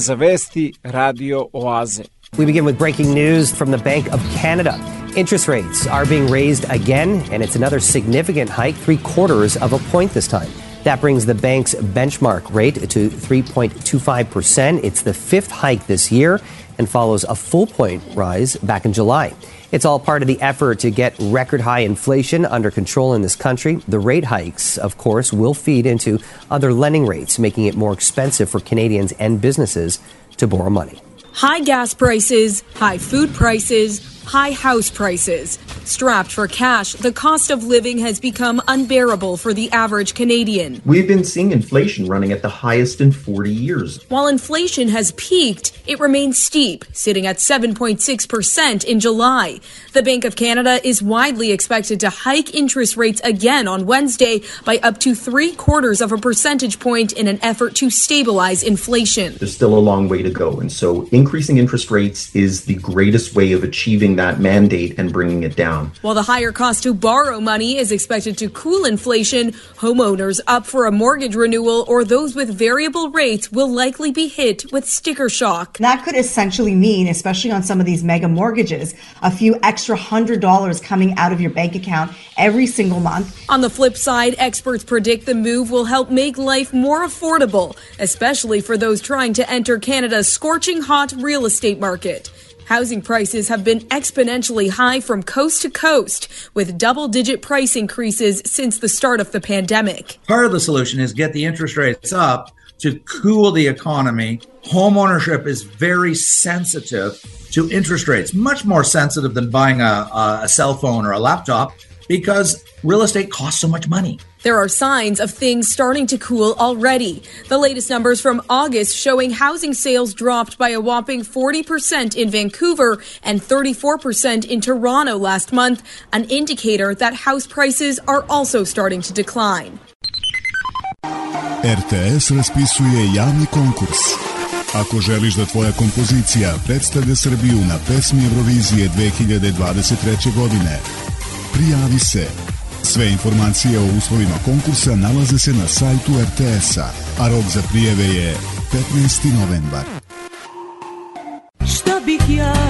za vesti Radio Oaze. We begin with breaking news from the Bank of Canada. Interest rates are being raised again, and it's another significant hike, three quarters of a point this time. That brings the bank's benchmark rate to 3.25%. It's the fifth hike this year and follows a full point rise back in July. It's all part of the effort to get record high inflation under control in this country. The rate hikes, of course, will feed into other lending rates, making it more expensive for Canadians and businesses to borrow money. High gas prices, high food prices, High house prices. Strapped for cash, the cost of living has become unbearable for the average Canadian. We've been seeing inflation running at the highest in 40 years. While inflation has peaked, it remains steep, sitting at 7.6% in July. The Bank of Canada is widely expected to hike interest rates again on Wednesday by up to three quarters of a percentage point in an effort to stabilize inflation. There's still a long way to go, and so increasing interest rates is the greatest way of achieving that mandate and bringing it down. While the higher cost to borrow money is expected to cool inflation, homeowners up for a mortgage renewal or those with variable rates will likely be hit with sticker shock. That could essentially mean, especially on some of these mega mortgages, a few extra hundred dollars coming out of your bank account every single month. On the flip side, experts predict the move will help make life more affordable, especially for those trying to enter Canada's scorching hot real estate market. Housing prices have been exponentially high from coast to coast, with double digit price increases since the start of the pandemic. Part of the solution is get the interest rates up to cool the economy. Homeownership is very sensitive to interest rates, much more sensitive than buying a, a cell phone or a laptop because real estate costs so much money. There are signs of things starting to cool already. The latest numbers from August showing housing sales dropped by a whopping 40% in Vancouver and 34% in Toronto last month, an indicator that house prices are also starting to decline. RTS raspisuje javni konkurs. Ako želiš da tvoja kompozicija predstavlja Srbiju na pesmi Eurovizije 2023. godine, Prijavi se. Sve informacije o uslovima konkursa nalaze se na sajtu RTS-a, a rok za prijeve je 15. novembar. Šta bih ja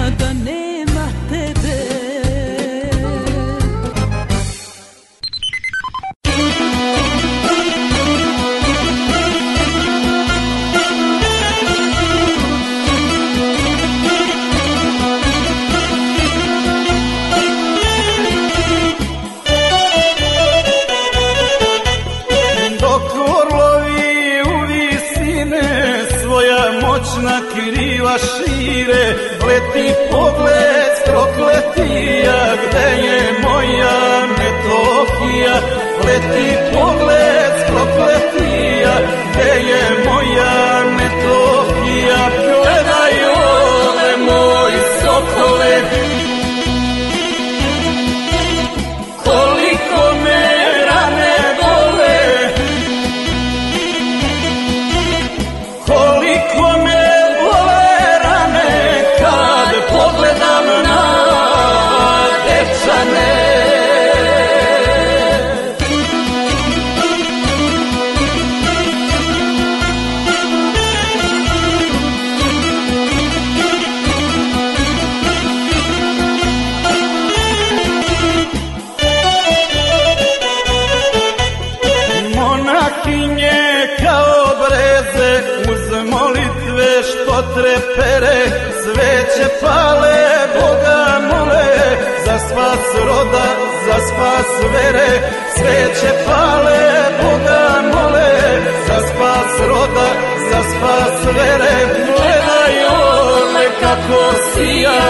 mire, leti pogled strokletija, gde je moja Metohija? Leti pogled strokletija, gde je moja kotre pere, sveće pale, Boga mole, za spas roda, za spas vere, sveće pale, Boga mole, za spas roda, za spas vere, gledaj one kako sija,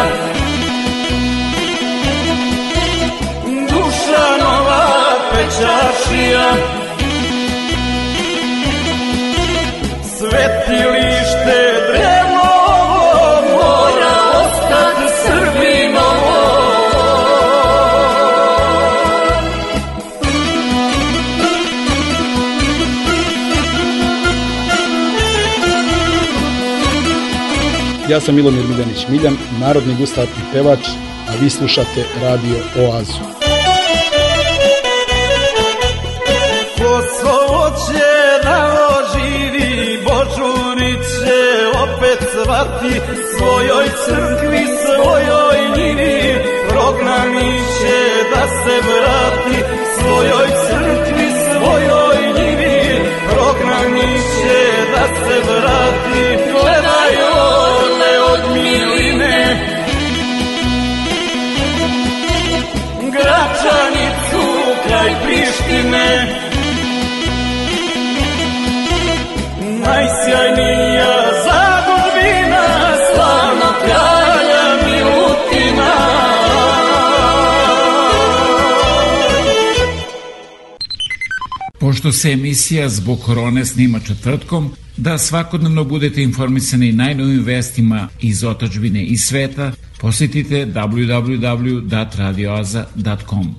duša nova pečašija, svetili Ja sam Milomir Miljanić Miljan, narodni gustar i pevač, a vi slušate Radio Oazu. Ko svo oće da oživi, Božuniće opet svati, svojoj crkvi, svojoj njivi, prognaniće da se vrati, svojoj crkvi, svojoj njivi, prognaniće da se vrati, miline Gračanicu kraj Prištine Najsjajnija što se emisija zbog korone snima četvrtkom, da svakodnevno budete informisani najnovim vestima iz otačbine i sveta, posetite www.radioaza.com.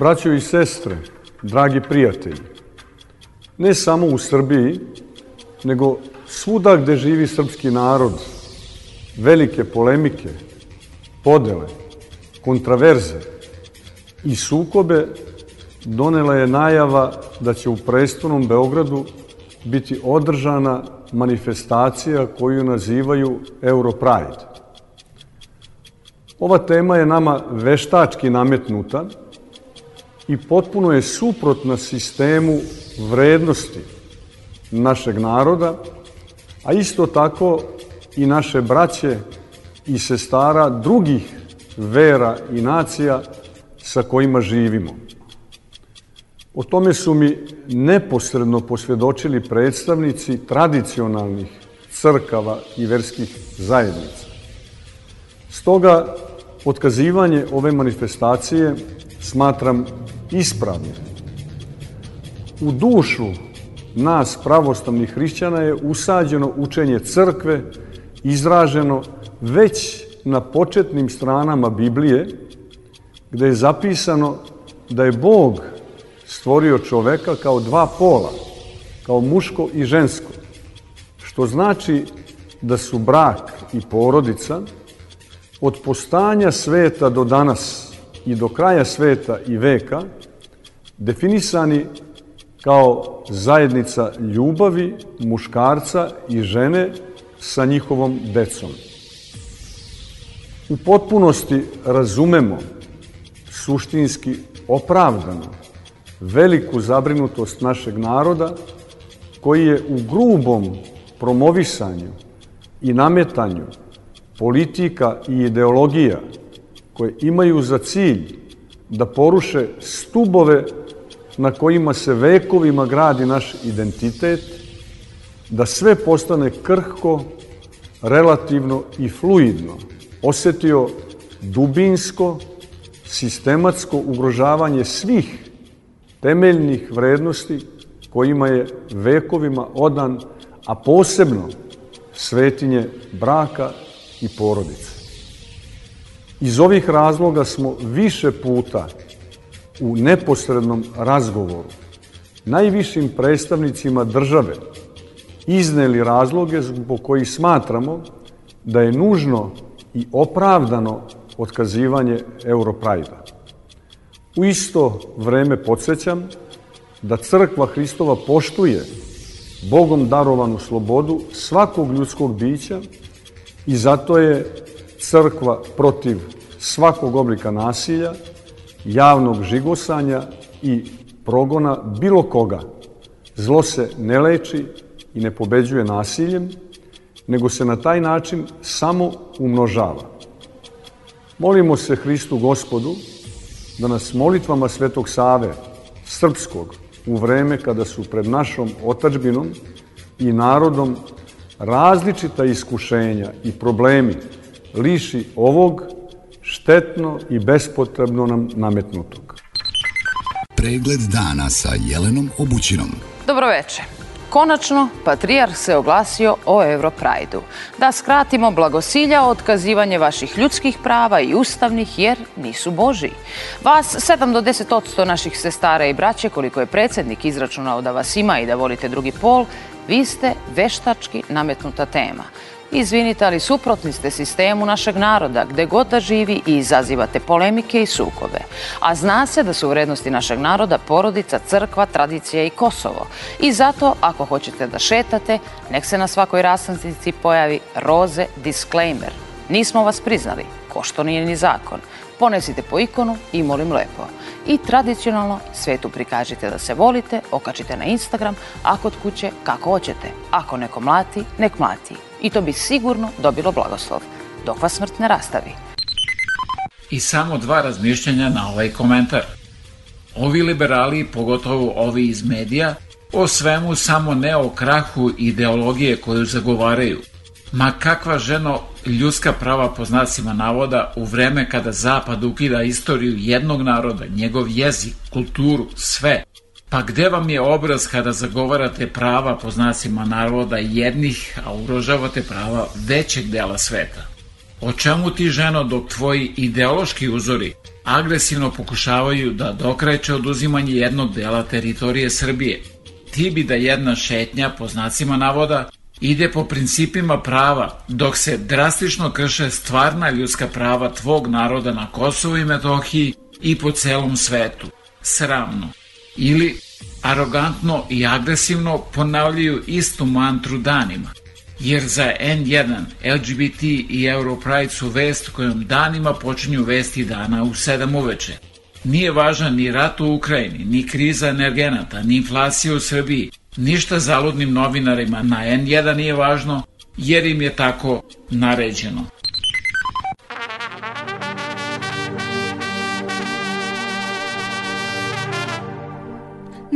Braćo i sestre, dragi prijatelji, ne samo u Srbiji, nego svuda gde živi srpski narod, velike polemike, podele, kontraverze i sukobe donela je najava da će u prestonom Beogradu biti održana manifestacija koju nazivaju Europride. Ova tema je nama veštački nametnuta, i potpuno je suprotna sistemu vrednosti našeg naroda, a isto tako i naše braće i sestara drugih vera i nacija sa kojima živimo. O tome su mi neposredno posvjedočili predstavnici tradicionalnih crkava i verskih zajednica. Stoga, otkazivanje ove manifestacije smatram ispravni. U dušu nas, pravoslavnih hrišćana, je usađeno učenje crkve, izraženo već na početnim stranama Biblije, gde je zapisano da je Bog stvorio čoveka kao dva pola, kao muško i žensko, što znači da su brak i porodica od postanja sveta do danas i do kraja sveta i veka – definisani kao zajednica ljubavi muškarca i žene sa njihovom decom. U potpunosti razumemo suštinski opravdano veliku zabrinutost našeg naroda koji je u grubom promovisanju i nametanju politika i ideologija koje imaju za cilj da poruše stubove na kojima se vekovima gradi naš identitet, da sve postane krhko, relativno i fluidno. Osetio dubinsko, sistematsko ugrožavanje svih temeljnih vrednosti kojima je vekovima odan, a posebno svetinje braka i porodice. Iz ovih razloga smo više puta u neposrednom razgovoru najvišim predstavnicima države izneli razloge po kojih smatramo da je nužno i opravdano otkazivanje Europrajda. U isto vreme podsjećam da Crkva Hristova poštuje Bogom darovanu slobodu svakog ljudskog bića i zato je Crkva protiv svakog oblika nasilja, javnog žigosanja i progona bilo koga. Zlo se ne leči i ne pobeđuje nasiljem, nego se na taj način samo umnožava. Molimo se Hristu Gospodu da nas molitvama Svetog Save, srpskog, u vreme kada su pred našom otačbinom i narodom različita iskušenja i problemi liši ovog štetno i bespotrebno nam nametnutog. Pregled dana sa Jelenom Obućinom. Dobroveče. Konačno, Patrijarh se oglasio o Europrajdu. Da skratimo blagosilja otkazivanje vaših ljudskih prava i ustavnih, jer nisu Božiji. Vas 7 do 10 naših sestara i braće, koliko je predsednik izračunao da vas ima i da volite drugi pol, vi ste veštački nametnuta tema. Izvinite, ali suprotni ste sistemu našeg naroda, gde god da živi i izazivate polemike i sukobe. A zna se da su vrednosti našeg naroda porodica, crkva, tradicija i Kosovo. I zato, ako hoćete da šetate, nek se na svakoj rastanci pojavi roze disclaimer. Nismo vas priznali, ko što nije ni zakon. Ponesite po ikonu i molim lepo. I tradicionalno svetu prikažite da se volite, okačite na Instagram, a kod kuće kako hoćete. Ako neko mlati, nek mlati i to bi sigurno dobilo blagoslov, dok vas smrt ne rastavi. I samo dva razmišljanja na ovaj komentar. Ovi liberali, pogotovo ovi iz medija, o svemu samo ne o krahu ideologije koju zagovaraju. Ma kakva ženo ljudska prava po znacima navoda u vreme kada Zapad ukida istoriju jednog naroda, njegov jezik, kulturu, sve, Pa gde vam je obraz kada zagovarate prava po znacima naroda jednih, a urožavate prava većeg dela sveta? O čemu ti ženo dok tvoji ideološki uzori agresivno pokušavaju da dokreće oduzimanje jednog dela teritorije Srbije? Ti bi da jedna šetnja po znacima navoda ide po principima prava, dok se drastično krše stvarna ljudska prava tvog naroda na Kosovu i Metohiji i po celom svetu. Sramno ili arogantno i agresivno ponavljaju istu mantru danima. Jer za N1, LGBT i Europride su vest kojom danima počinju vesti dana u 7 uveče. Nije važan ni rat u Ukrajini, ni kriza energenata, ni inflacija u Srbiji. Ništa zaludnim novinarima na N1 nije važno, jer im je tako naređeno.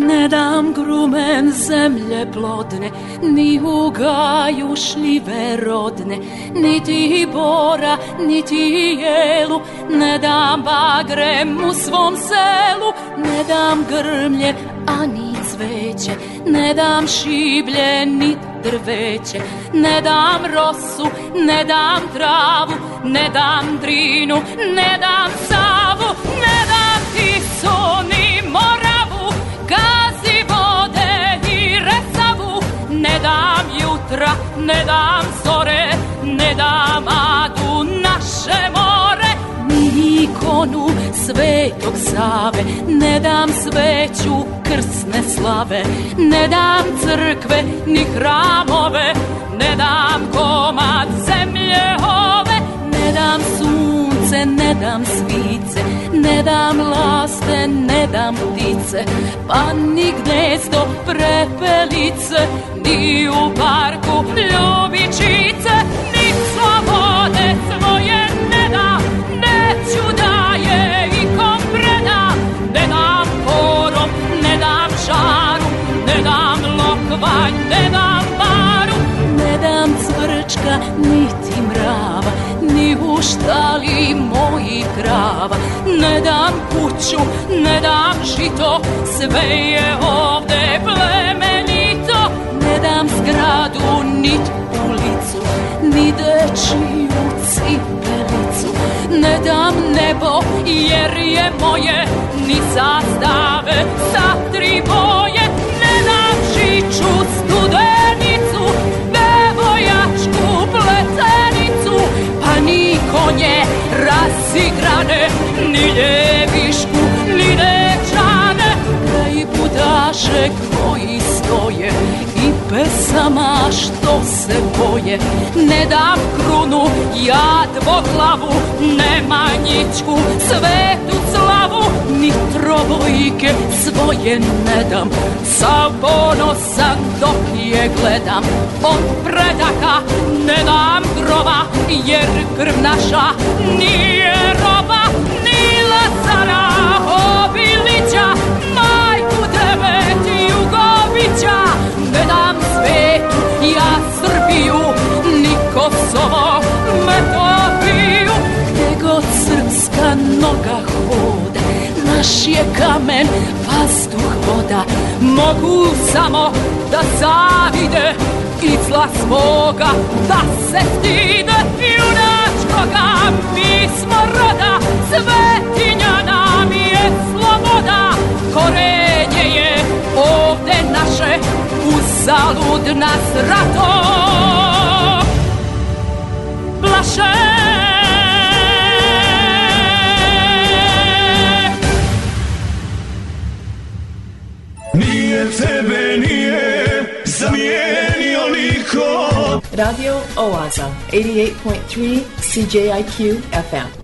Ne dam grumen zemlje plodne, ni u gaju šljive rodne, niti bora, niti jelu, ne dam bagrem u svom selu, ne dam grmlje, ani cveće, ne dam šiblje, ni drveće, ne dam rosu, ne dam travu, ne dam drinu, ne dam savu, ne dam tisone. Ne dam jutra, ne dam zore, ne dam adu naše more Ni ikonu svetog Save, ne dam sveću krsne slave Ne dam crkve ni hramove, ne dam komad zemlje ove Ne dam sunce sunce, ne dam svice, ne dam laste, ne dam ptice, pa ni gnezdo prepelice, ni u parku ljubičice. štali moji krava Ne dam kuću, ne dam žito Sve je ovde plemenito Ne dam zgradu, nit ulicu Ni dečiju cipelicu Ne dam nebo, jer je moje Ni zastave sa tri boje pticama što se boje Ne dam krunu, ja dvoglavu, nemanjičku, svetu slavu Ni trobojke svoje ne dam, sa ponosan dok je gledam Od predaka ne dam grova, jer krv naša nije roba Ni Lazara, Obilića, majku tebe ti ugovića svet, ja Srbiju, ni Kosovo, Metohiju. Gde god srpska noga hode naš je kamen, vazduh, voda, mogu samo da zavide i zla svoga, da se stide i junačkoga, mi smo roda, svetinja nam je sloboda, korenje je ovde naše uzalud nas rato plaše Nije tebe nije zamijenio niko Radio Oaza 88.3 CJIQ FM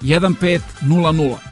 1500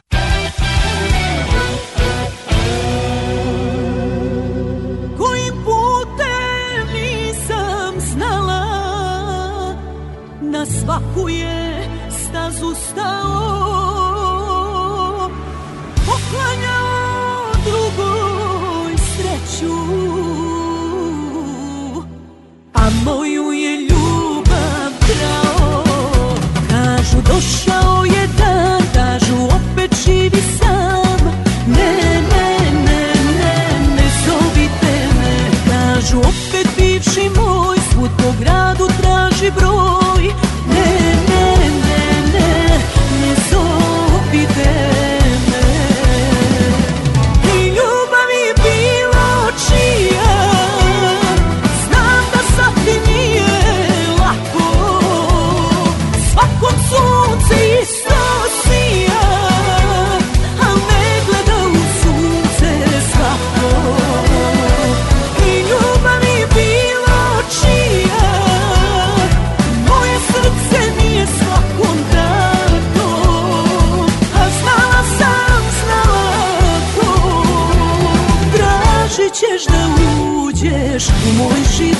more in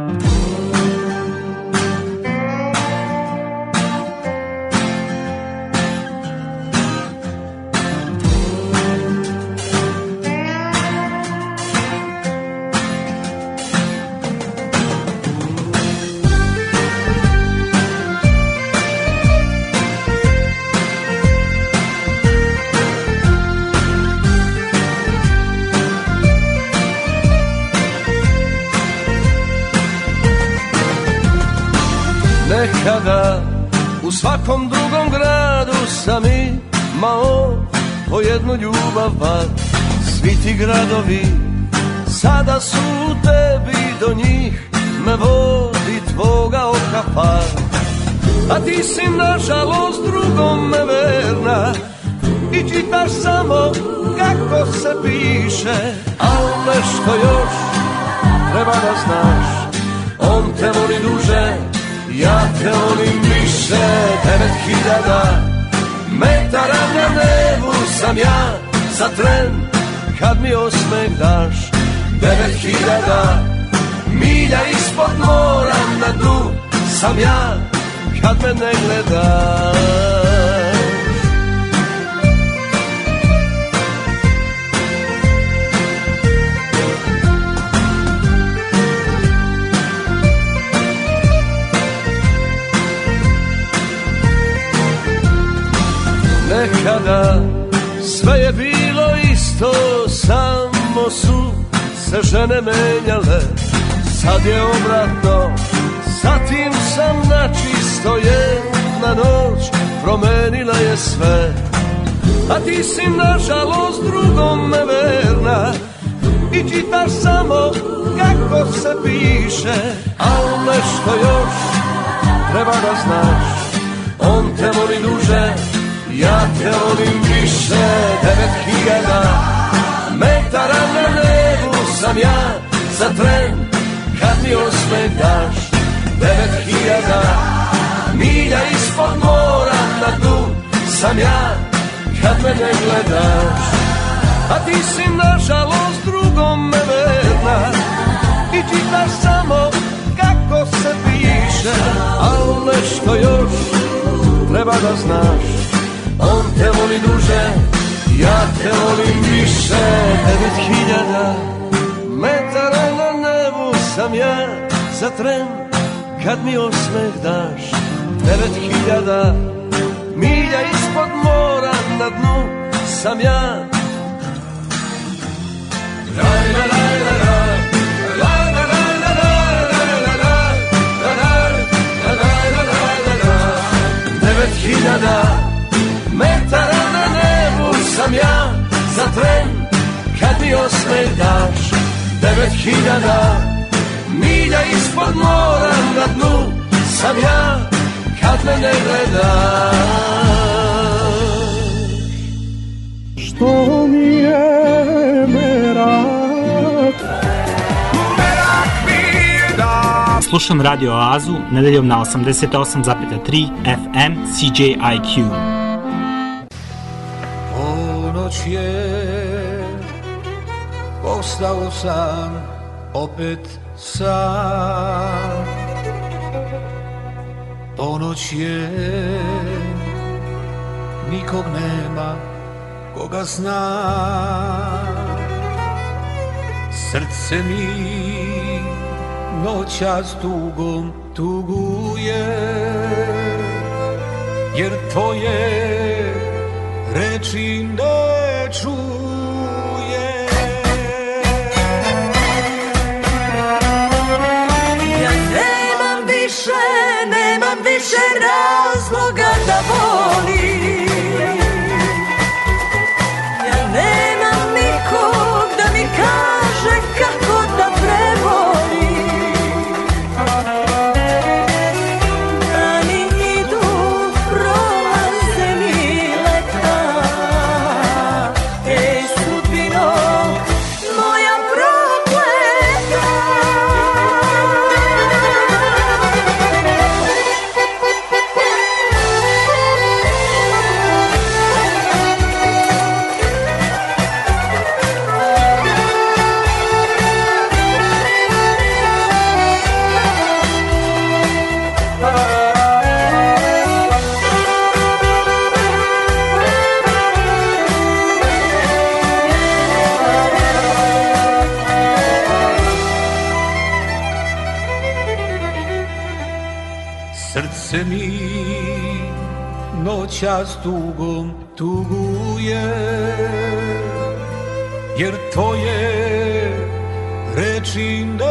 gradovi Sada su u tebi do njih Me vodi tvoga oka par A ti si nažalost drugome verna I čitaš samo kako se piše Al nešto još treba da znaš On te voli duže, ja te volim više Devet hiljada metara na nebu sam ja Za tren kad mi osmeh daš Devet hiljada milja ispod mora na dnu sam ja kad me ne gledaš Nekada sve je bilo to samo su se žene menjale Sad je obratno, zatim sam načisto jedna noć Promenila je sve, a ti si nažalost drugom verna I čitaš samo kako se piše Al nešto još treba da znaš On te voli duže, ja te volim više Devet hiljada gitara na nebu sam ja za tren kad mi osme daš devet hiljada milja ispod mora na tu sam ja kad me ne gledaš a ti si nažalost drugom verna i čitaš samo kako se piše al nešto još treba da znaš on te voli duže Ja te volim više devet hiljada metara na nebu sam ja za tren Kad mi osmeh daš devet hiljada milja ispod mora na dnu sam ja La la la la la hiljada sam ja za tren Kad mi osme daš Devet hiljada Milja ispod mora na dnu Sam ja kad me ne gledaš Što mi je merak Merak mi je da Slušam Radio Oazu nedeljom na 88,3 FM CJIQ noć je Postao sam opet sam Ponoć je Nikog nema koga zna Srce mi noća s tugom tuguje Jer tvoje reči noć čuje Ja nemam više, nemam više rada noća s tugom tuguje Jer to je reči ne da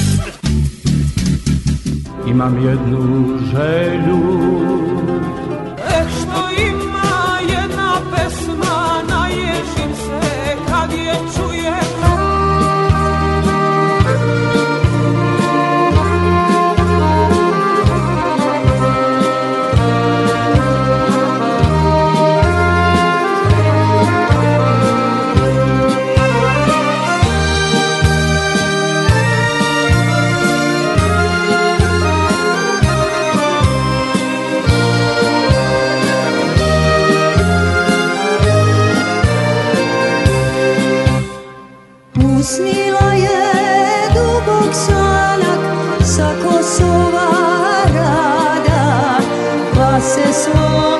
imam jednu želju small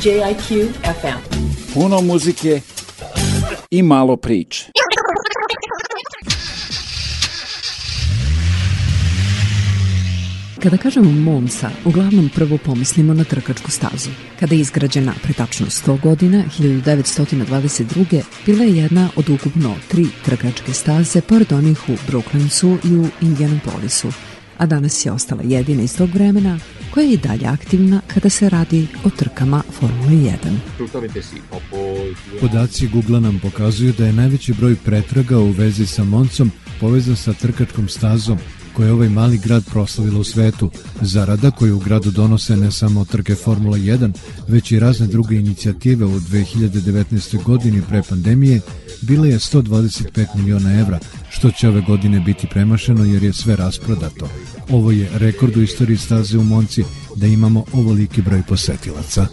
CJIQ FM. Puno muzike i malo priče. Kada kažemo Monsa, uglavnom prvo pomislimo na trkačku stazu. Kada je izgrađena pre tačno 100 godina, 1922. bila je jedna od ukupno tri trkačke staze, pored onih u Brooklynsu i u Indianapolisu, a danas je ostala jedina iz tog vremena koja je i dalje aktivna kada se radi o trkama Formule 1. Podaci Google nam pokazuju da je najveći broj pretraga u vezi sa Moncom povezan sa trkačkom stazom koje je ovaj mali grad proslavila u svetu, Zarada koju u gradu donose ne samo trke Formula 1, već i razne druge inicijative u 2019. godini pre pandemije bila je 125 miliona evra, što će ove godine biti premašeno jer je sve rasprodato. Ovo je rekord u istoriji staze u Monci da imamo ovoliki broj posetilaca.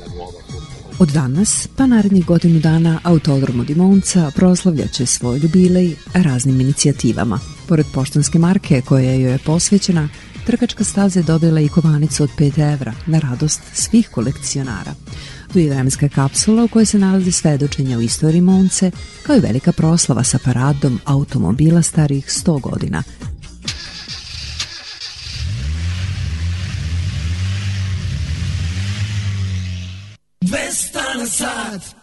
Od danas pa narednih godinu dana Autodrom Dimonca Imonca proslavljaće svoj jubilej raznim inicijativama. Pored poštanske marke koja joj je posvećena, Trkačka staza je dobila i kovanicu od 5 evra, na radost svih kolekcionara. Tu je vremenska kapsula u kojoj se nalazi svedočenja u istoriji Monce, kao i velika proslava sa paradom automobila starih 100 godina, Vesta na sat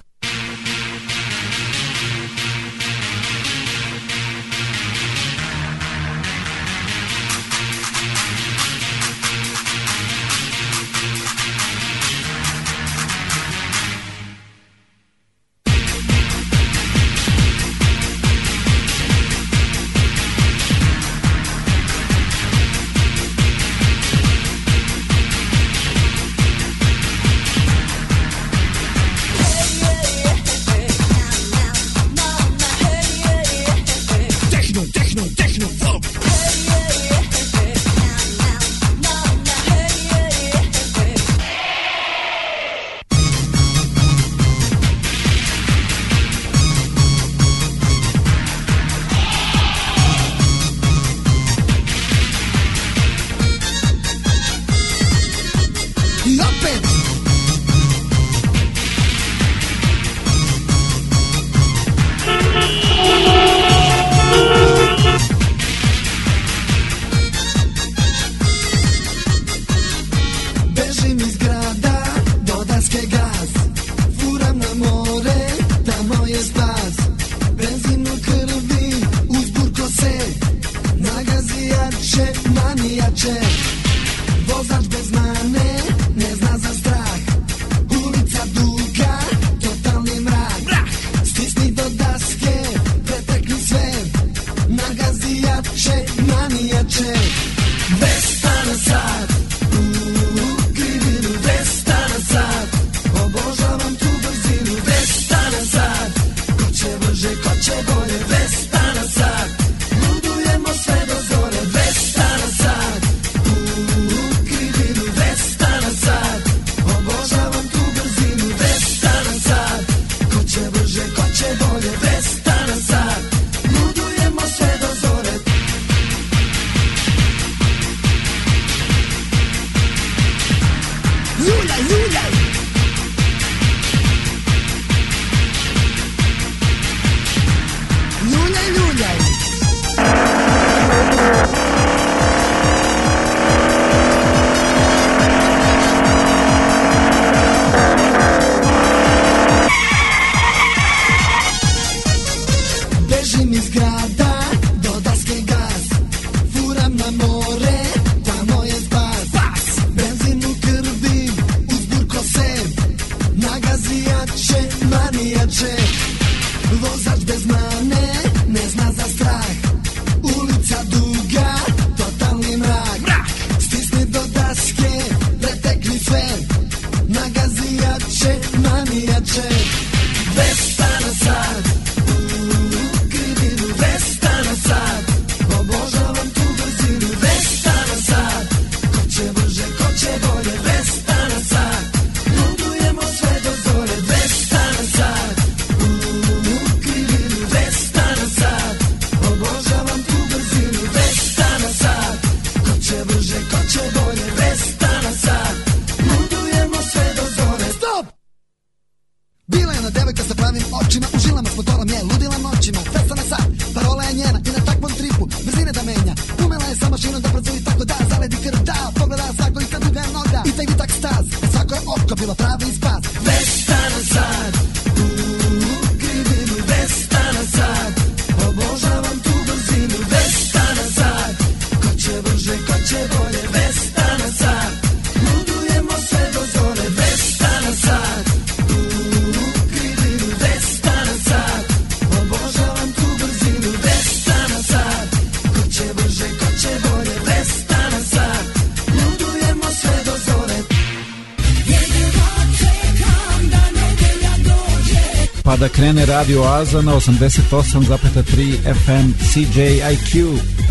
Radio Asa na 89,3 FM CJIQ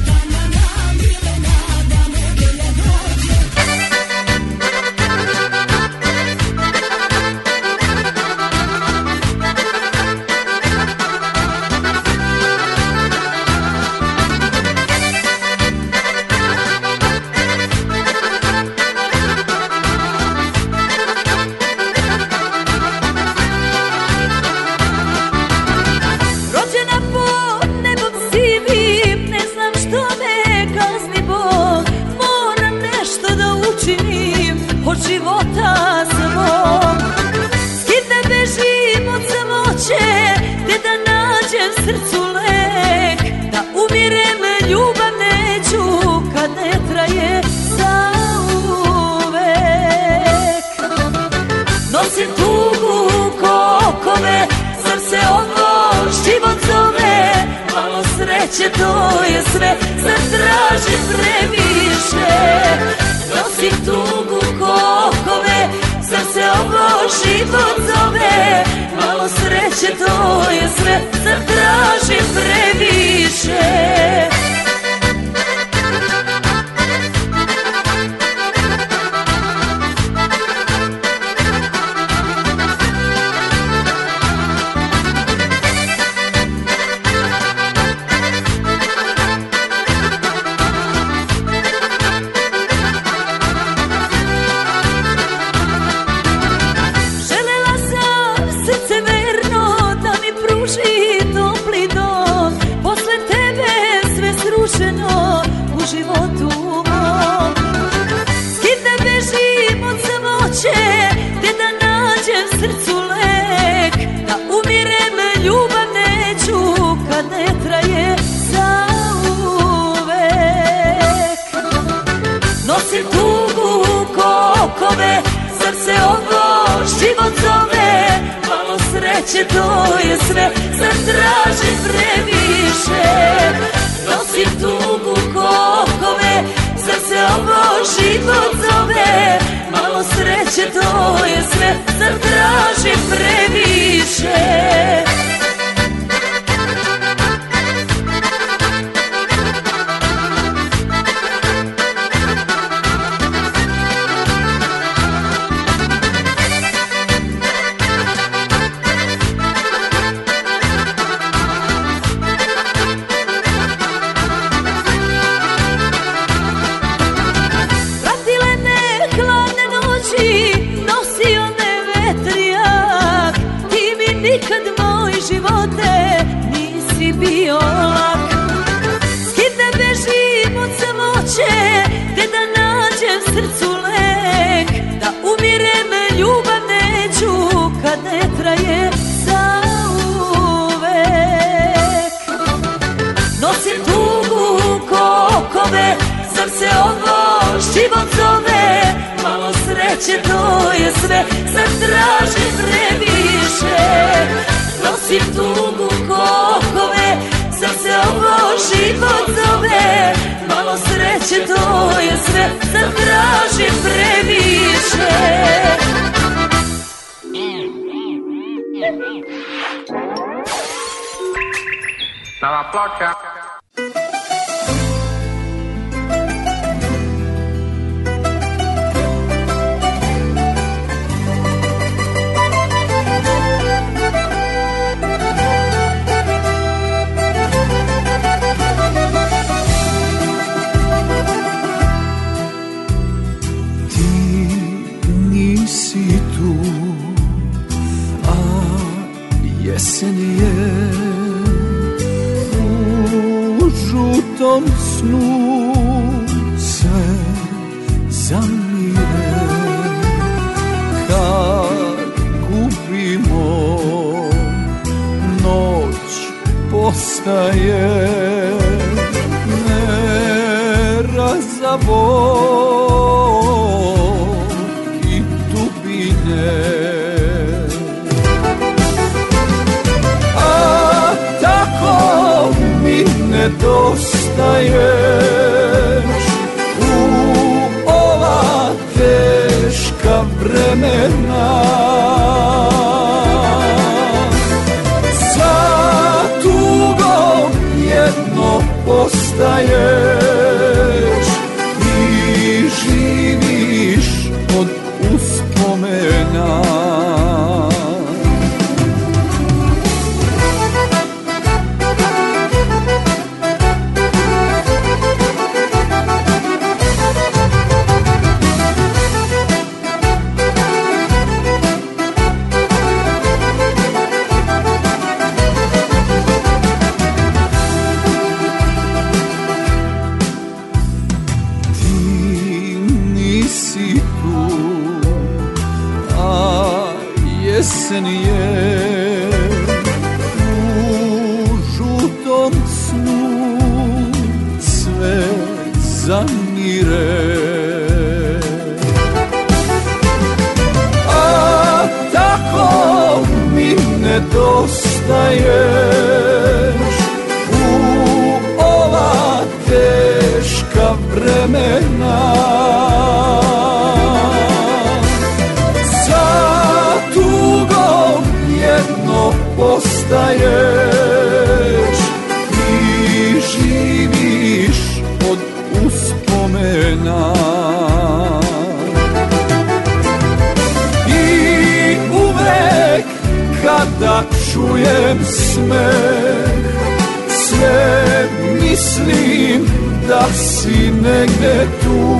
tu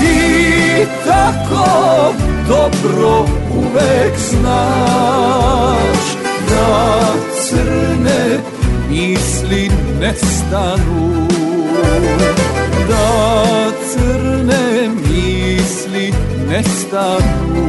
Ti tako dobro uvek znaš Da crne misli nestanu Da crne misli nestanu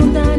não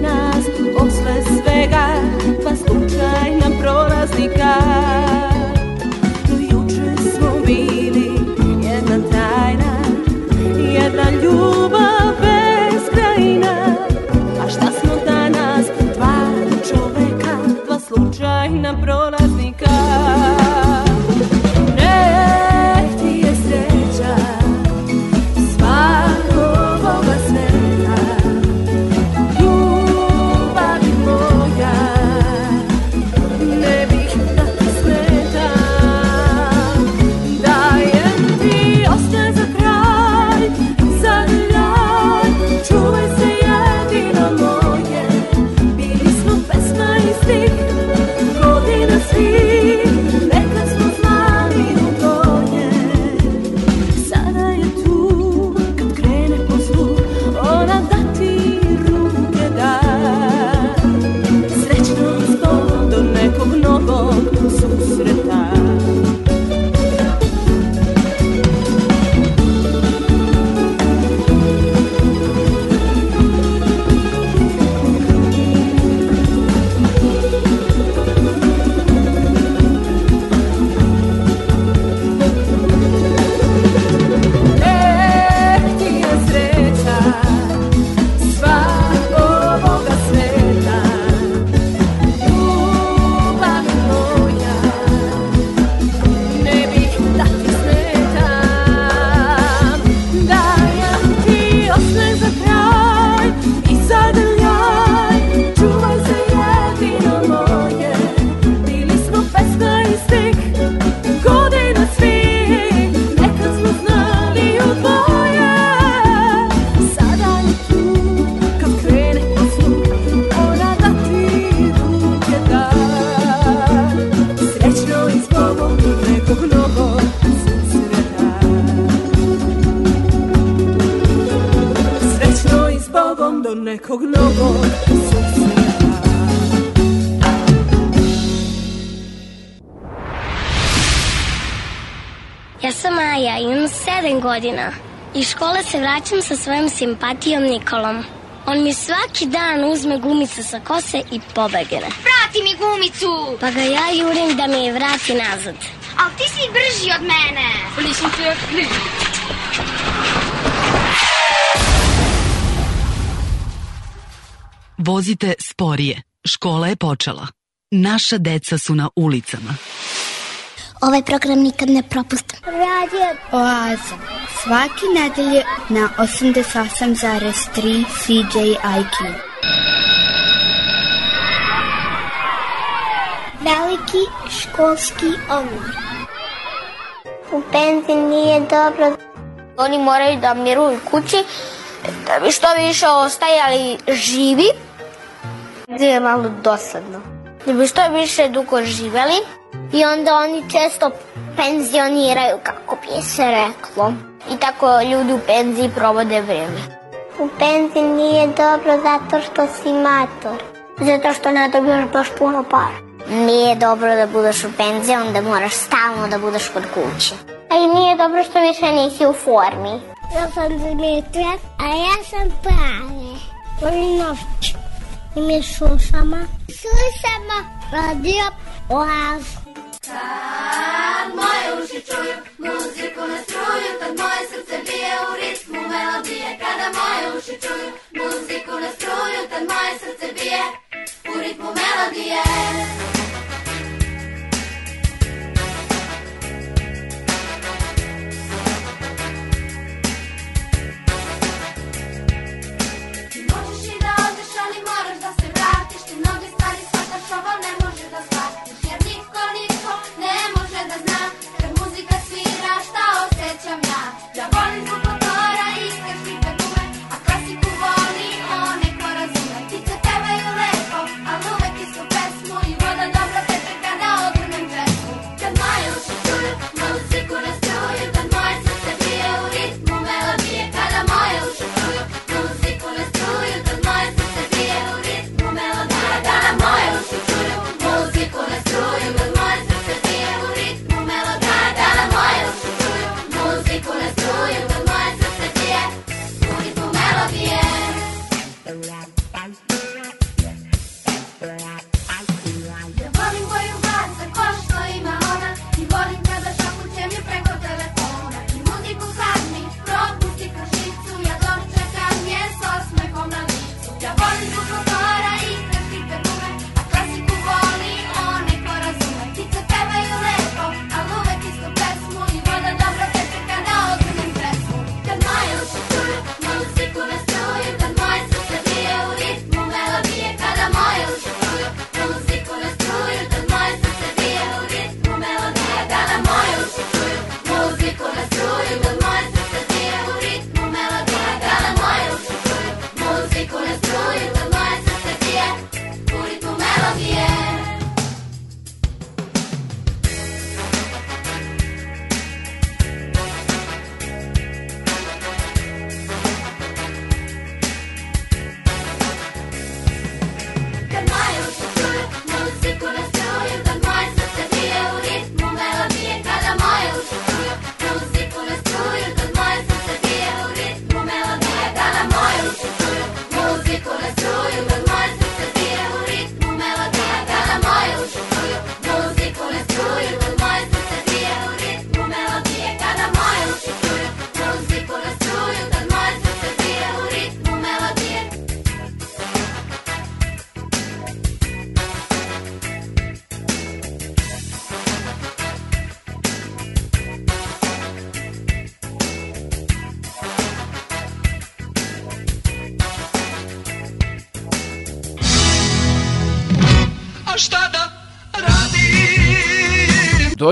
Ja sam Maja, imam 7 godina. Iz škole se vraćam sa svojim simpatijom Nikolom. On mi svaki dan uzme gumicu sa kose i pobegne. Vrati mi gumicu! Pa ga ja jurim da mi je vrati nazad. Al ti si brži od mene. Pa nisam te ja Vozite sporije. Škola je počela. Naša deca su na ulicama. Ovaj program nikad ne propustam. Radio Oaza. Svaki nedelje na 88,3 CJIQ. Veliki školski omor. U penziji nije dobro. Oni moraju da miruju kući, da bi što više ostajali živi. Gde je malo dosadno. Da bi što više dugo živeli i onda oni često penzioniraju, kako bi se reklo. I tako ljudi u penziji provode vreme. U penziji nije dobro zato što si mator. Zato što ne dobiješ baš puno para. Nije dobro da budeš u penziji, onda moraš stalno da budeš kod kuće. A i nije dobro što više nisi u formi. Ja sam Dimitra, a ja sam Prave. Oni novči. mi slušamo. Slušamo radio oazu. Kad moje uši čuju muziku na struju, tad moje srce bije u ritmu melodije. Kada moje uši čuju muziku na struju, tad moje srce bije u ritmu melodije. Ti možeš i da odeš, ali moraš da se vratiš. Ti mnoge stvari shvataš, ovo ne možeš. La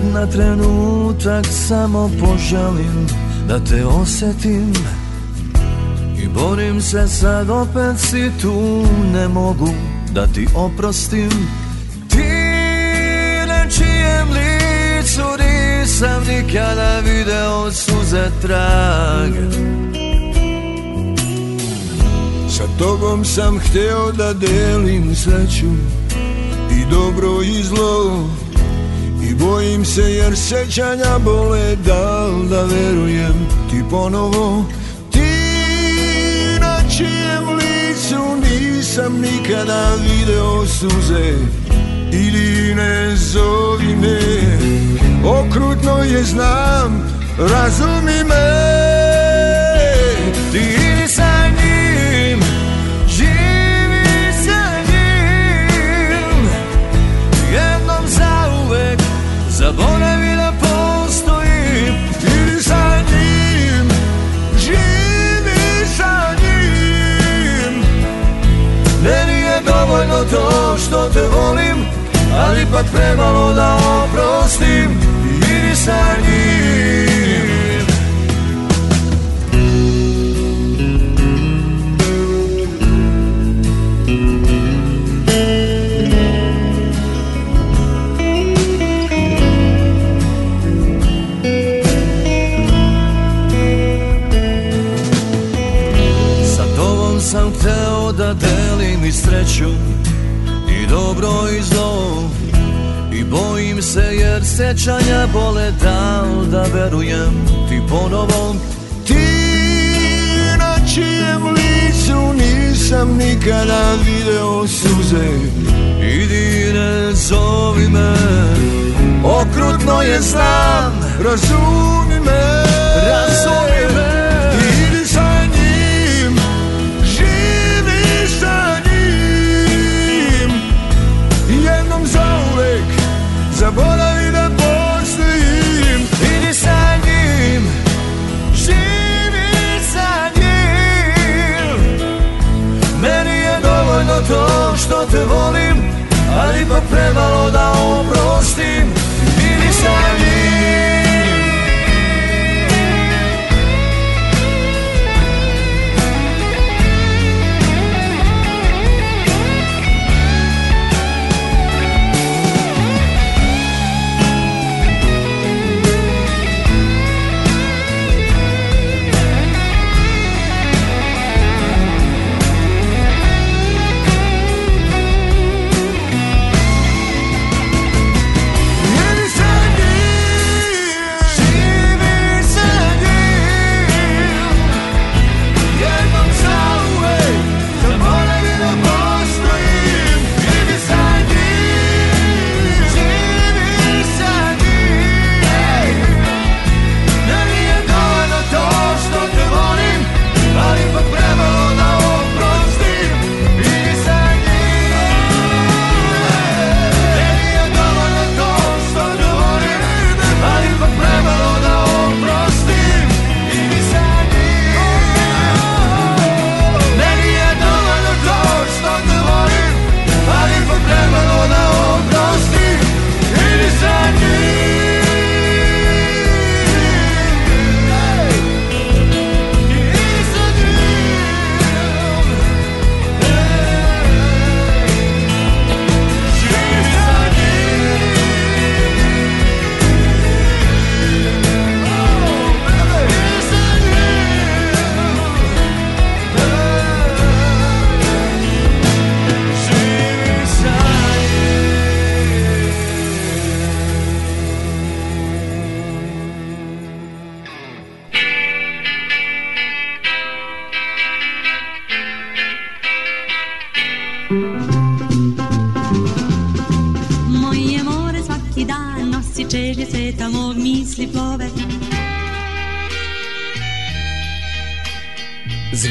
Kad na trenutak samo poželim da te osetim I borim se sad opet si tu Ne mogu da ti oprostim Ti na čijem licu nisam nikada video suze trag Sa tobom sam hteo da delim sreću I dobro i zlo I bojim se jer sećanja bole Dal da verujem ti ponovo Ti na čijem licu nisam nikada video suze Ili ne zovi me Okrutno je znam, razumi me što te volim Ali ipak premalo da oprostim Idi sa njim Sa tobom sam hteo da delim i srećom dobro i zlo I bojim se jer sećanja bole dal da verujem ti ponovo Ti na čijem licu nisam nikada video suze Idi ne zovi me Okrutno je znam Razumi me Razumi me zaboravi da postojim Idi sa njim, živi sa njim Meni je dovoljno to što te volim Ali pa premalo da oprostim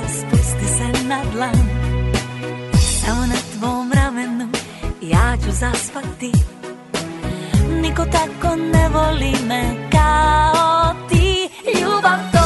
raspusti se na dlan Evo na tvom ramenu ja ću zaspati Niko tako ne voli me kao ti Ljubav to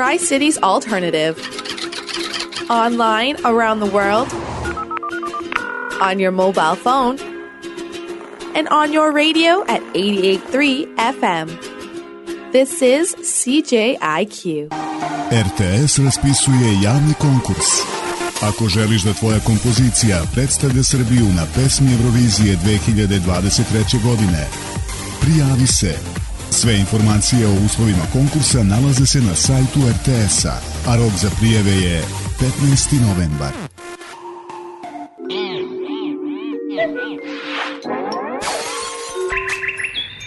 Tri Cities Alternative. Online around the world, on your mobile phone, and on your radio at 88.3 FM. This is CJIQ. RTS raspisuje javni konkurs. Ako želiš da tvoja kompozicija predstavlja Srbiju na pesmi Eurovizije 2023. godine, prijavi se Sve informacije o uslovima konkursa nalaze se na sajtu RTS-a, a rok za prijeve je 15. novembar.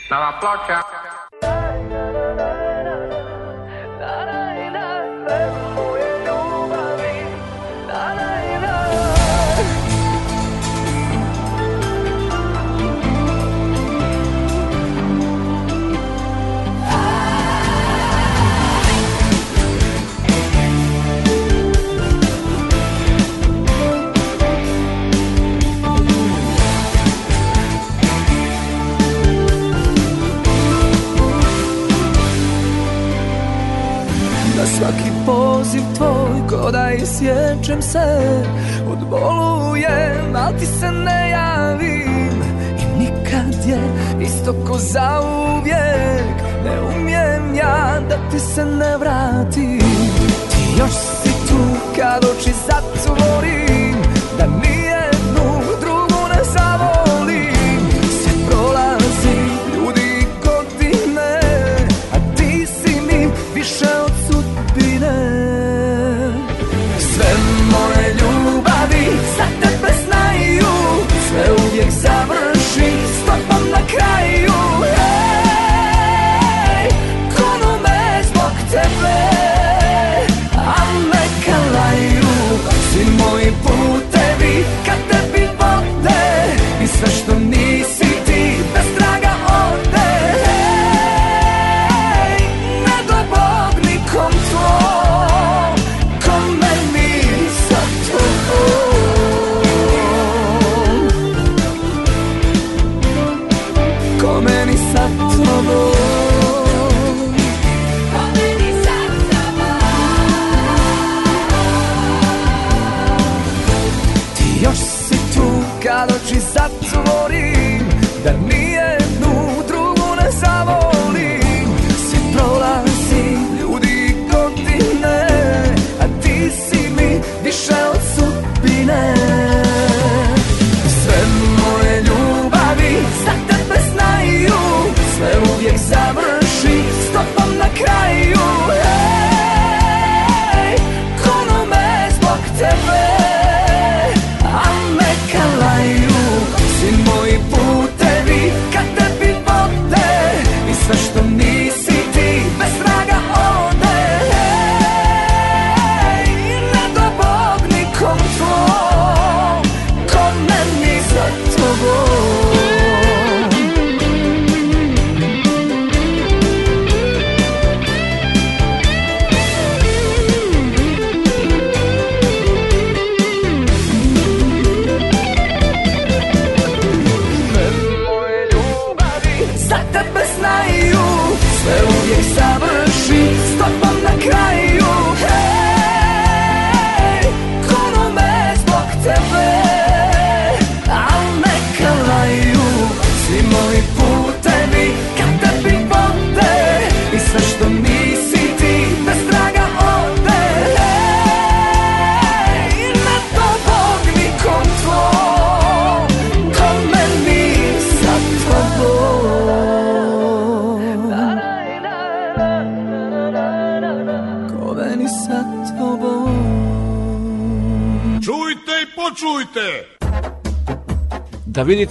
Stava ploča. Ko da isječem se od bolujem, a ti se ne javim I nikad je isto ko zauvijek Ne umijem ja da ti se ne vratim Ti još si tu kad oči zatvorim Da nije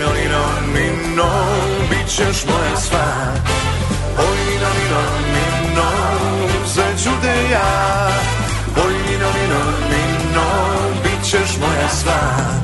no, ni no, ni no, bit ćeš moja sva. Oj, ni no, ni no, te ja. Oj, ni no, ni bit ćeš moja sva.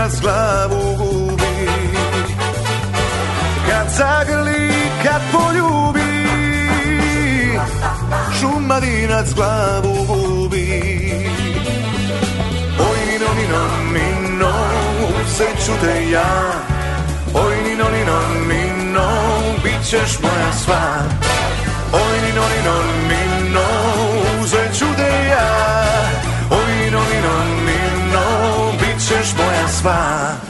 nas glavu gubi Kad zagrli, kad poljubi Šumadinac glavu gubi Oj, nino, nino, nino Sreću te ja Oj, nino, nino, nino Bićeš moja sva Oj, nino, nino, nino je m'en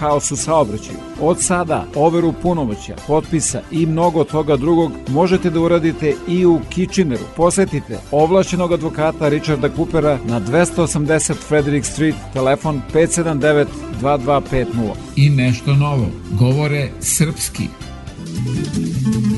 haos u saobraćaju. Od sada overu punomoća, potpisa i mnogo toga drugog možete da uradite i u Kitcheneru. Posetite ovlašenog advokata Richarda Coopera na 280 Frederick Street, telefon 579 2250. I nešto novo. Govore srpski. Thank you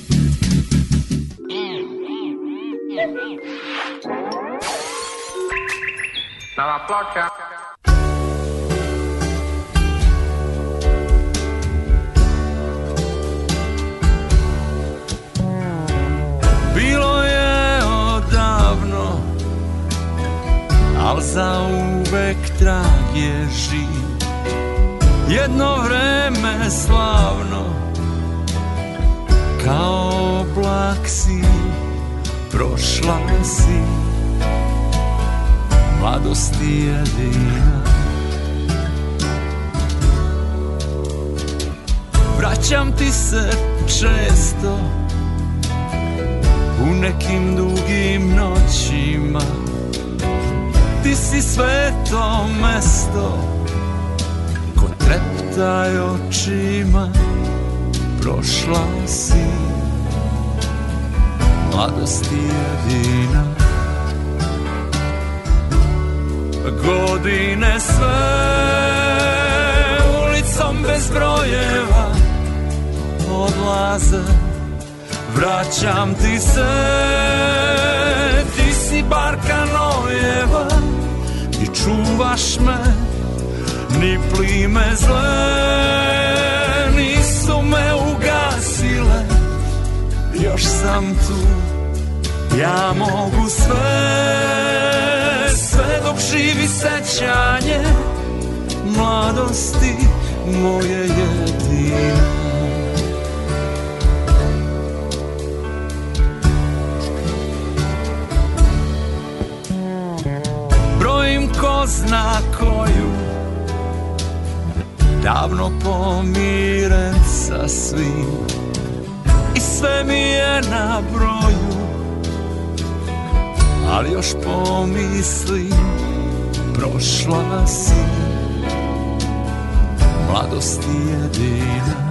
Na la placa. Bilo je odavno, al uvek trag je živ. Jedno vreme slavno, kao oblak si prošla si mladosti jedina Vraćam ti se često u nekim dugim noćima Ti si sve to mesto ko trepta očima Prošla si mladosti jedina Godine sve ulicom bez brojeva odlaze Vraćam ti se, ti si barka nojeva I čuvaš me, ni plime zle Nisu me ugasile, još sam tu Ja mogu sve, sve dok živi sećanje Mladosti moje jedine Brojim ko zna koju Davno pomiren sa svim I sve mi je na broju ali još pomislim prošla si mladost jedina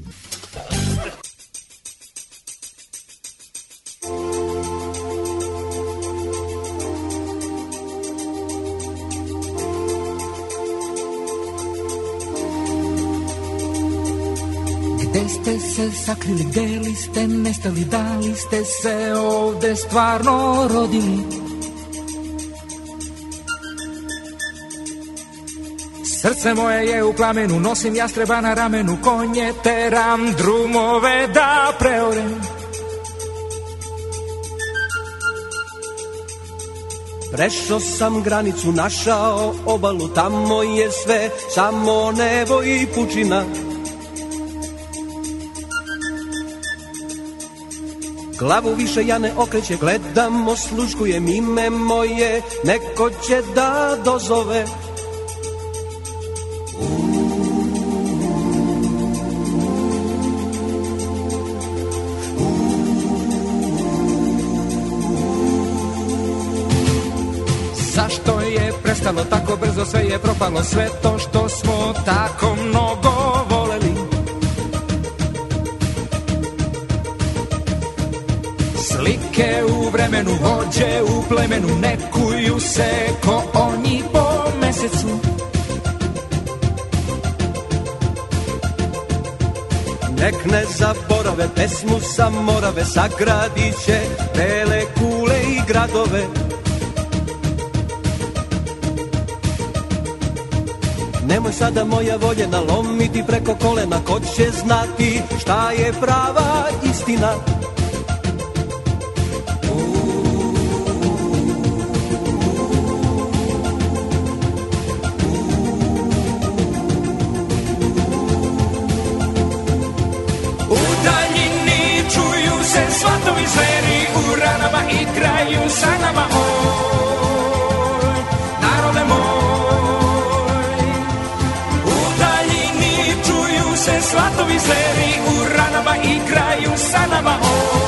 se sakrili, gde li ste nestali, da li ste se ovde stvarno rodili? Srce moje je u plamenu, nosim jastreba na ramenu, konje teram drumove da preorem. Prešao sam granicu, našao obalu, tamo je sve, samo nebo i pučina. Glavu više ja ne okreće, gledam, osluškujem ime moje, neko će da dozove. Zašto je prestalo tako brzo, sve je propalo, sve to što smo tako ženu nekuju se ko oni po mesecu Nek ne zaborave pesmu sa morave Sagradiće će bele kule i gradove Nemoj sada moja voljena lomiti preko kolena Ko će znati šta je prava istina mizeri u ranama i kraju sanama. Oh.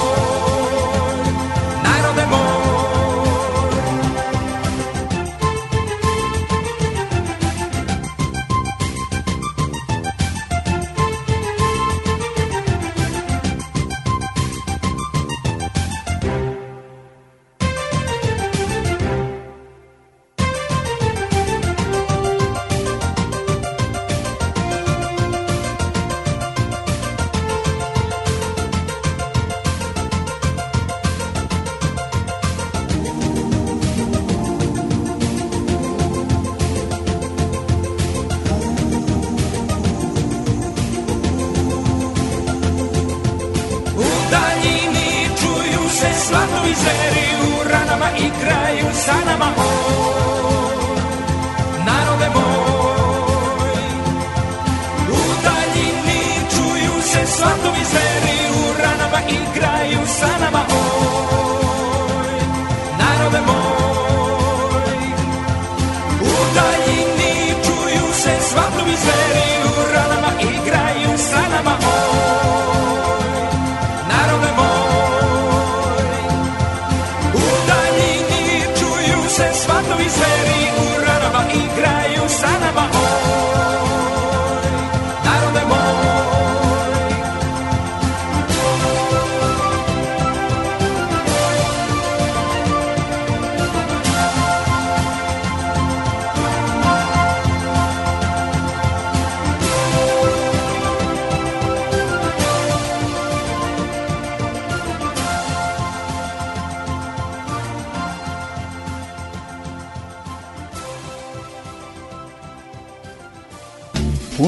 Svatovi žeri u ranama i kraju sa nama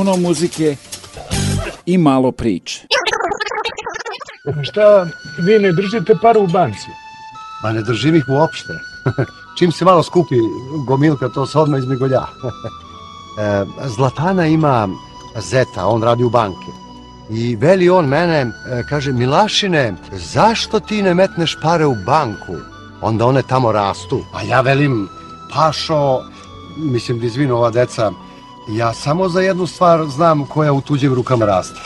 puno muzike i malo priče. Šta, vi ne držite paru u banci? Ma ne držim ih uopšte. Čim se malo skupi gomilka, to se odmah izmigolja. E, Zlatana ima zeta, on radi u banke. I veli on mene, e, kaže, Milašine, zašto ti ne metneš pare u banku? Onda one tamo rastu. A ja velim, pašo, mislim, da izvinu ova deca, Ja samo za jednu stvar znam koja u tuđim rukama raste.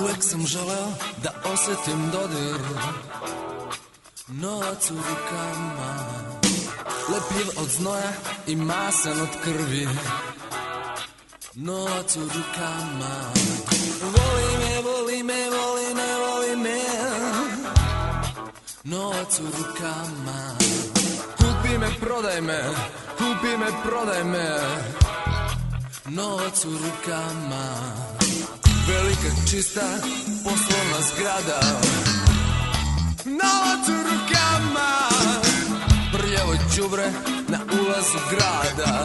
Uvek sam želeo da osetim dodir Novac u rukama Лепив от зноя и масен от крви Novac u rukama Voli me, voli me, voli me, voli me Novac u rukama Kupi me, prodaj me Kupi me, prodaj me Novac u rukama Velika, čista, poslovna zgrada Novac u rukama belo čubre na ulazu grada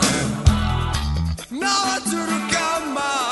Na u rukama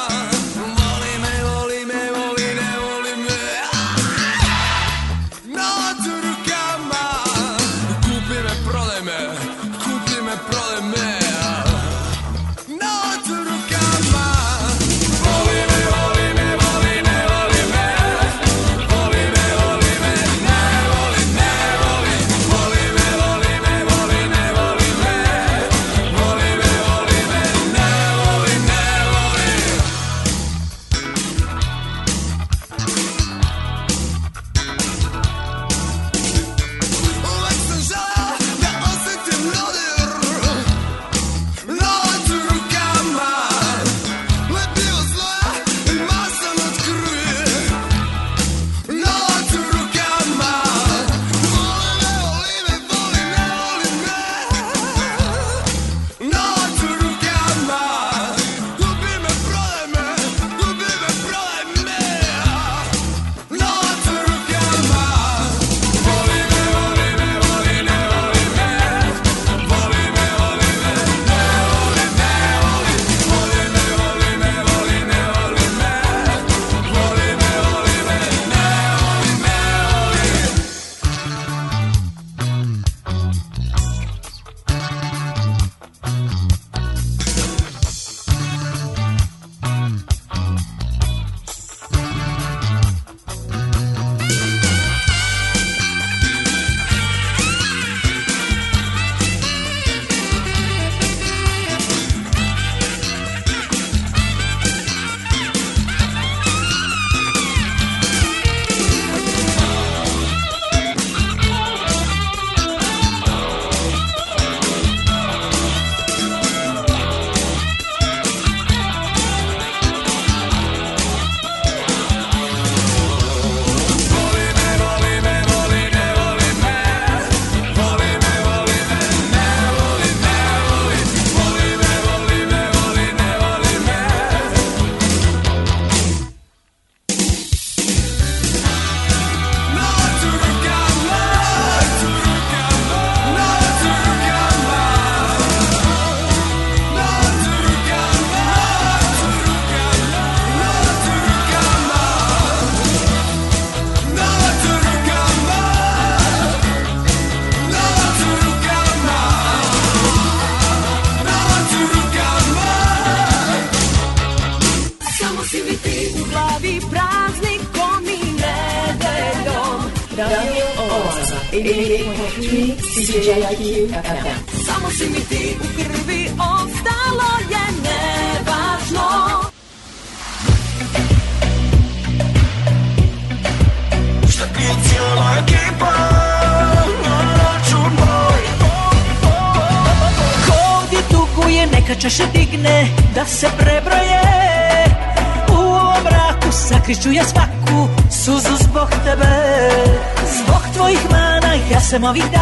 viste?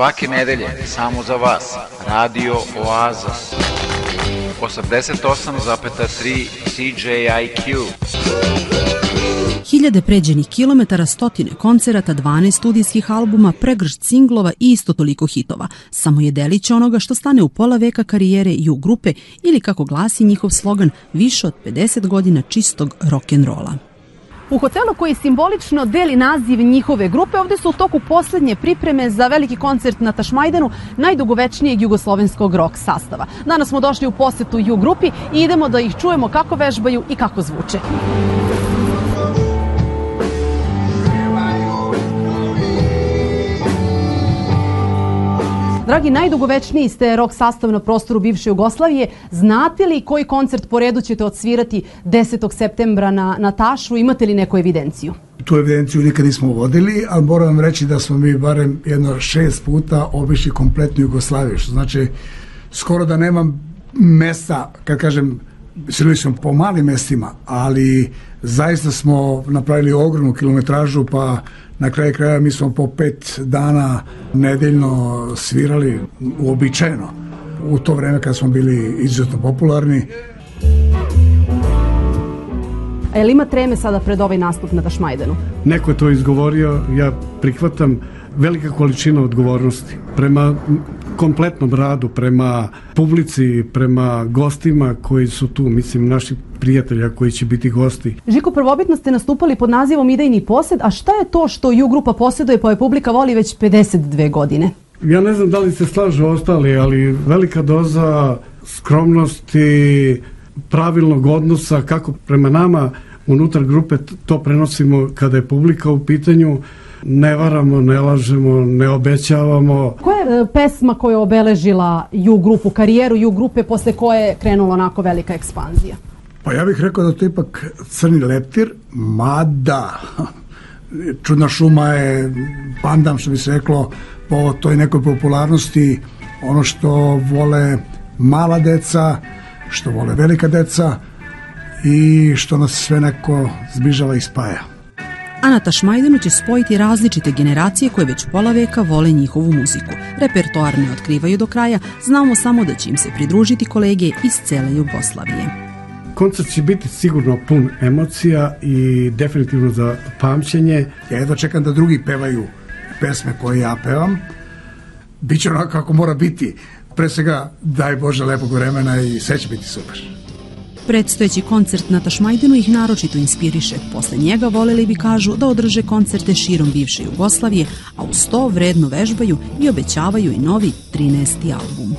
Svake nedelje, samo za vas, Radio Oaza. 88,3 CJIQ. Hiljade pređenih kilometara, stotine koncerata, 12 studijskih albuma, pregršt singlova i isto toliko hitova. Samo je delić onoga što stane u pola veka karijere i u grupe ili kako glasi njihov slogan, više od 50 godina čistog rock'n'rolla. U hotelu koji simbolično deli naziv njihove grupe ovde su u toku poslednje pripreme za veliki koncert na Tašmajdenu najdugovečnijeg jugoslovenskog rock sastava. Danas smo došli u posetu U grupi i idemo da ih čujemo kako vežbaju i kako zvuče. Dragi, najdugovečniji ste rok sastav na prostoru bivše Jugoslavije. Znate li koji koncert po redu ćete odsvirati 10. septembra na, na Tašu? Imate li neku evidenciju? Tu evidenciju nikad nismo vodili, ali moram vam reći da smo mi barem jedno šest puta obišli kompletnu Jugoslaviju, što znači skoro da nemam mesta, kad kažem, svirali smo po malim mestima, ali zaista smo napravili ogromnu kilometražu, pa Na kraju kraja mi smo po pet dana nedeljno svirali uobičajeno u to vreme kad smo bili izuzetno popularni. A je li ima treme sada pred ovaj nastup na Dašmajdenu? Neko je to izgovorio, ja prihvatam velika količina odgovornosti prema kompletnom bradu prema publici, prema gostima koji su tu, mislim, naši prijatelja koji će biti gosti. Žiko, prvobitno ste nastupali pod nazivom Idejni posed, a šta je to što ju grupa poseduje pa je publika voli već 52 godine? Ja ne znam da li se slažu ostali, ali velika doza skromnosti, pravilnog odnosa kako prema nama unutar grupe to prenosimo kada je publika u pitanju, ne varamo, ne lažemo, ne obećavamo. Koja je e, pesma koja je obeležila ju grupu, karijeru ju grupe posle koje je krenula onako velika ekspanzija? Pa ja bih rekao da to je ipak Crni leptir, mada Čudna šuma je pandam što bi se reklo po toj nekoj popularnosti ono što vole mala deca, što vole velika deca i što nas sve neko zbližava i spaja. Anata Šmajdenu će spojiti različite generacije koje već pola veka vole njihovu muziku. Repertoar ne otkrivaju do kraja, znamo samo da će im se pridružiti kolege iz cele Jugoslavije koncert će biti sigurno pun emocija i definitivno za pamćenje. Ja jedva čekam da drugi pevaju pesme koje ja pevam. Biće onako kako mora biti. Pre svega, daj Bože lepog vremena i sve će biti super. Predstojeći koncert na Tašmajdenu ih naročito inspiriše. Posle njega voleli bi, kažu, da održe koncerte širom bivše Jugoslavije, a uz to vredno vežbaju i obećavaju i novi 13. album.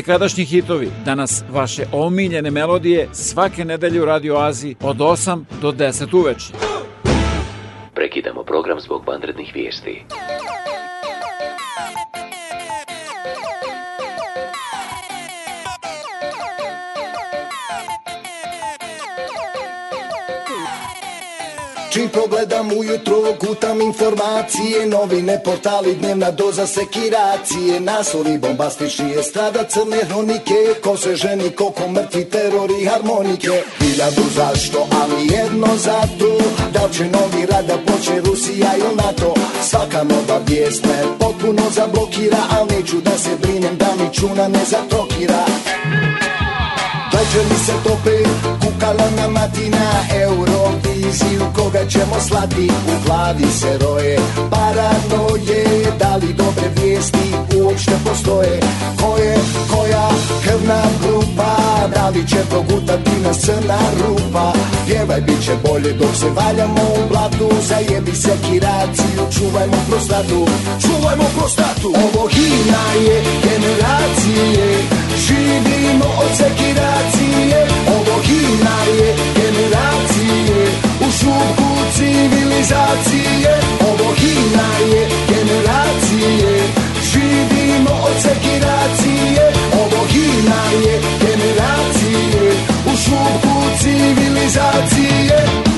Nekadašnji hitovi, danas vaše omiljene melodije svake nedelje u Radio Aziji od 8 do 10 uveče. Prekidamo program zbog vanrednih vijesti. Čim pogledam ujutro gutam informacije Novine, portali, dnevna doza sekiracije Naslovi bombastični je strada crne hronike Ko se ženi, koliko mrtvi terori harmonike Hiljadu zašto, ali jedno za zato Da će novi rad da poče Rusija i NATO Svaka nova vijest me potpuno zablokira Al neću da se brinem da mi čuna ne zatrokira Večeri se tope, kalena matina Euroviziju koga ćemo slati U glavi se roje paranoje Da li dobre vijesti uopšte postoje Ko koja krvna grupa Da li će progutati nas crna rupa Pjevaj bit će bolje dok se valjamo u blatu Zajebi se kiraciju, čuvajmo prostatu Čuvajmo prostatu Ovo hina je generacije Živimo od sekiracije Obohinarije generacije U šuku civilizacije Obohinarije generacije Živimo od sekiracije Obohinarije generacije U šuku civilizacije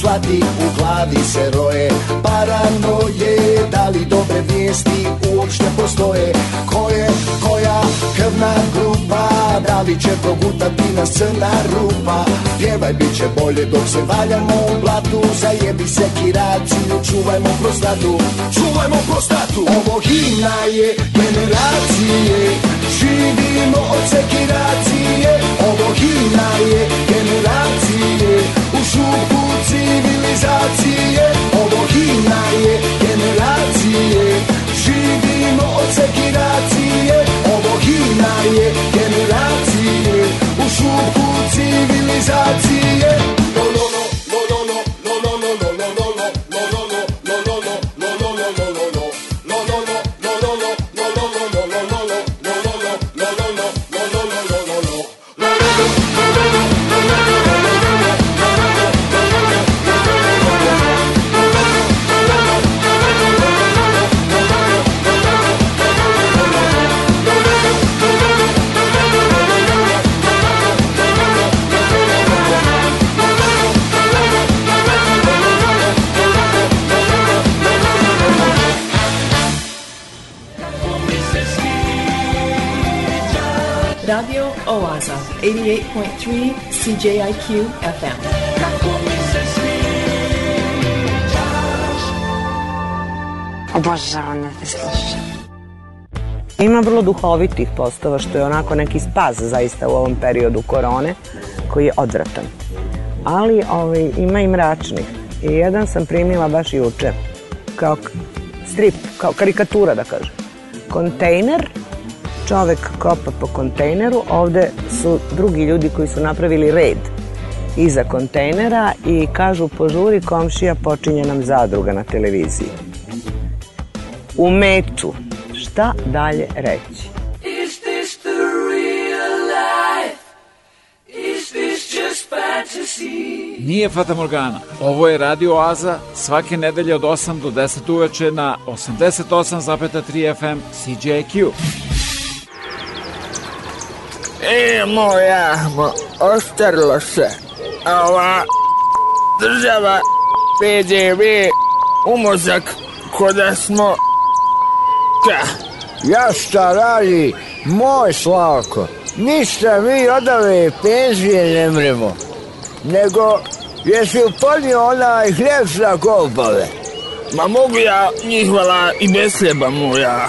slati u glavi se roje Paranoje, da li dobre vijesti uopšte postoje Koje, koja krvna grupa, da li će progutati na crna rupa Pjevaj bit će bolje dok se valjamo u blatu Zajebi se kiraciju, čuvajmo prostatu Čuvajmo prostatu Ovo himna je generacije Živimo od sekiracije Ovo himna je generacije U šupu cywilizację Obogina je generacje Żywimo od seki racje Obogina je generacje U szubku cywilizacji Plaza, 88.3 CJIQ FM. Obožavam da te slušam. Ima vrlo duhovitih postova, što je onako neki spas zaista u ovom periodu korone, koji je odvratan. Ali ovaj, ima i mračnih. I jedan sam primila baš juče, kao strip, kao karikatura da kažem. Kontejner čovek kopa po kontejneru, ovde su drugi ljudi koji su napravili red iza kontejnera i kažu požuri komšija počinje nam zadruga na televiziji. U metu. Šta dalje reći? Is this the real life? Is this just fantasy? Nije Fata Morgana. Ovo je Radio Aza svake nedelje od 8 do 10 uveče na 88,3 FM CJQ. I e, moja jahmo ostrlo se, a ova država PDV umozak ko da smo Ja šta radi, moj Slavko, ništa mi odave penzije ne mremo, nego jesi uponio onaj hljeb za golbove. Ma mogu ja njihvala i bez hljeba moja.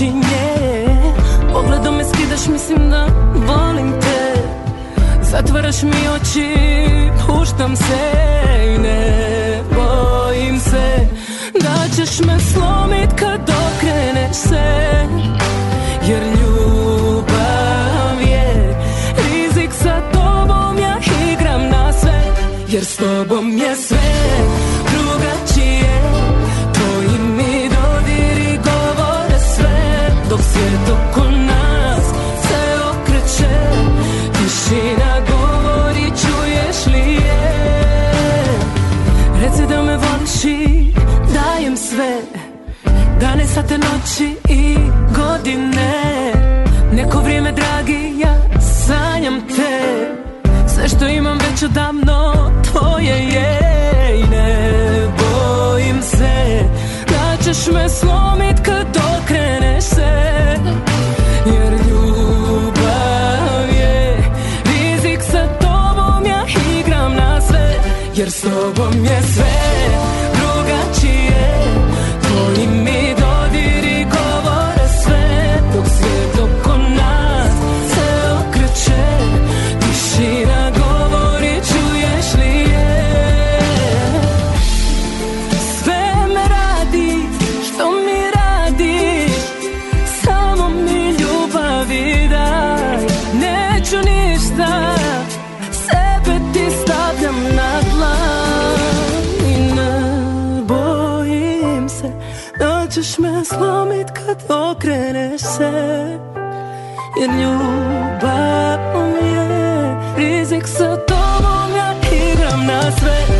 počinje znači Pogledom me skidaš, mislim da volim te Zatvaraš mi oči, puštam se i ne bojim se Da ćeš me slomit kad okreneš se Jer sate noći i godine Neko vrijeme, dragi, ja sanjam te Sve što imam već odavno, tvoje je I ne bojim se da ćeš me slomit kad okreneš se Jer ljubav je rizik sa tobom, ja igram na sve Jer s tobom je sve kad okrene se Jer ljubav je rizik sa tobom Ja igram na sve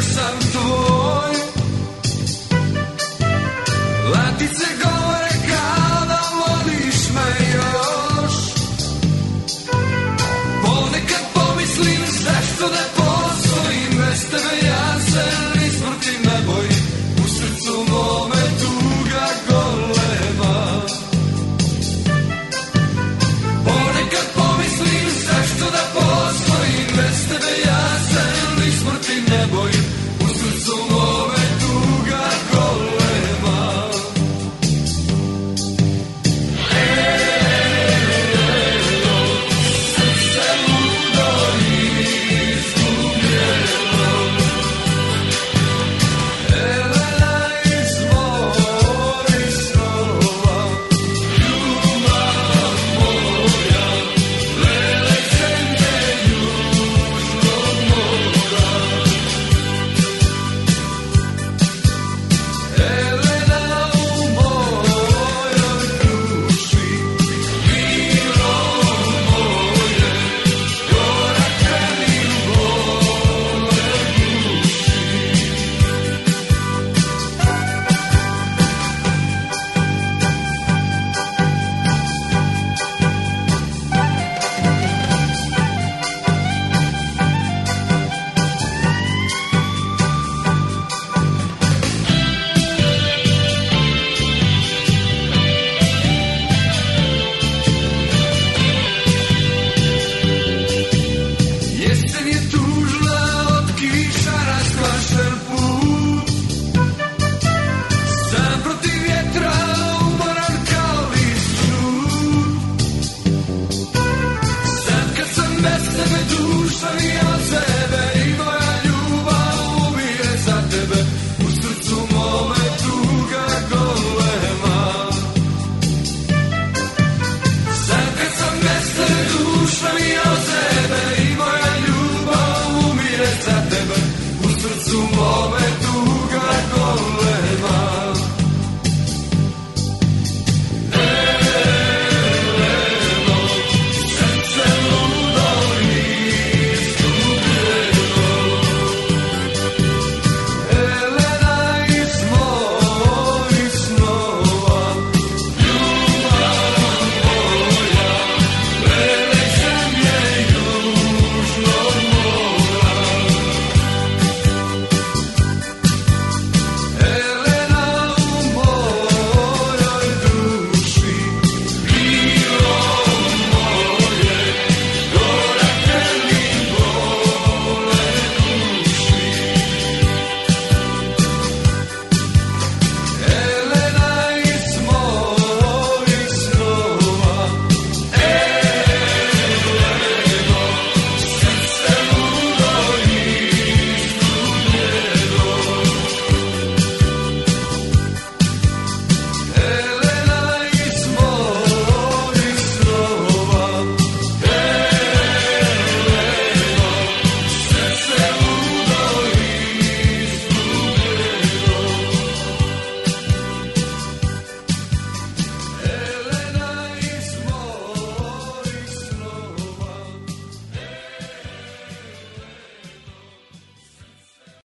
Santo.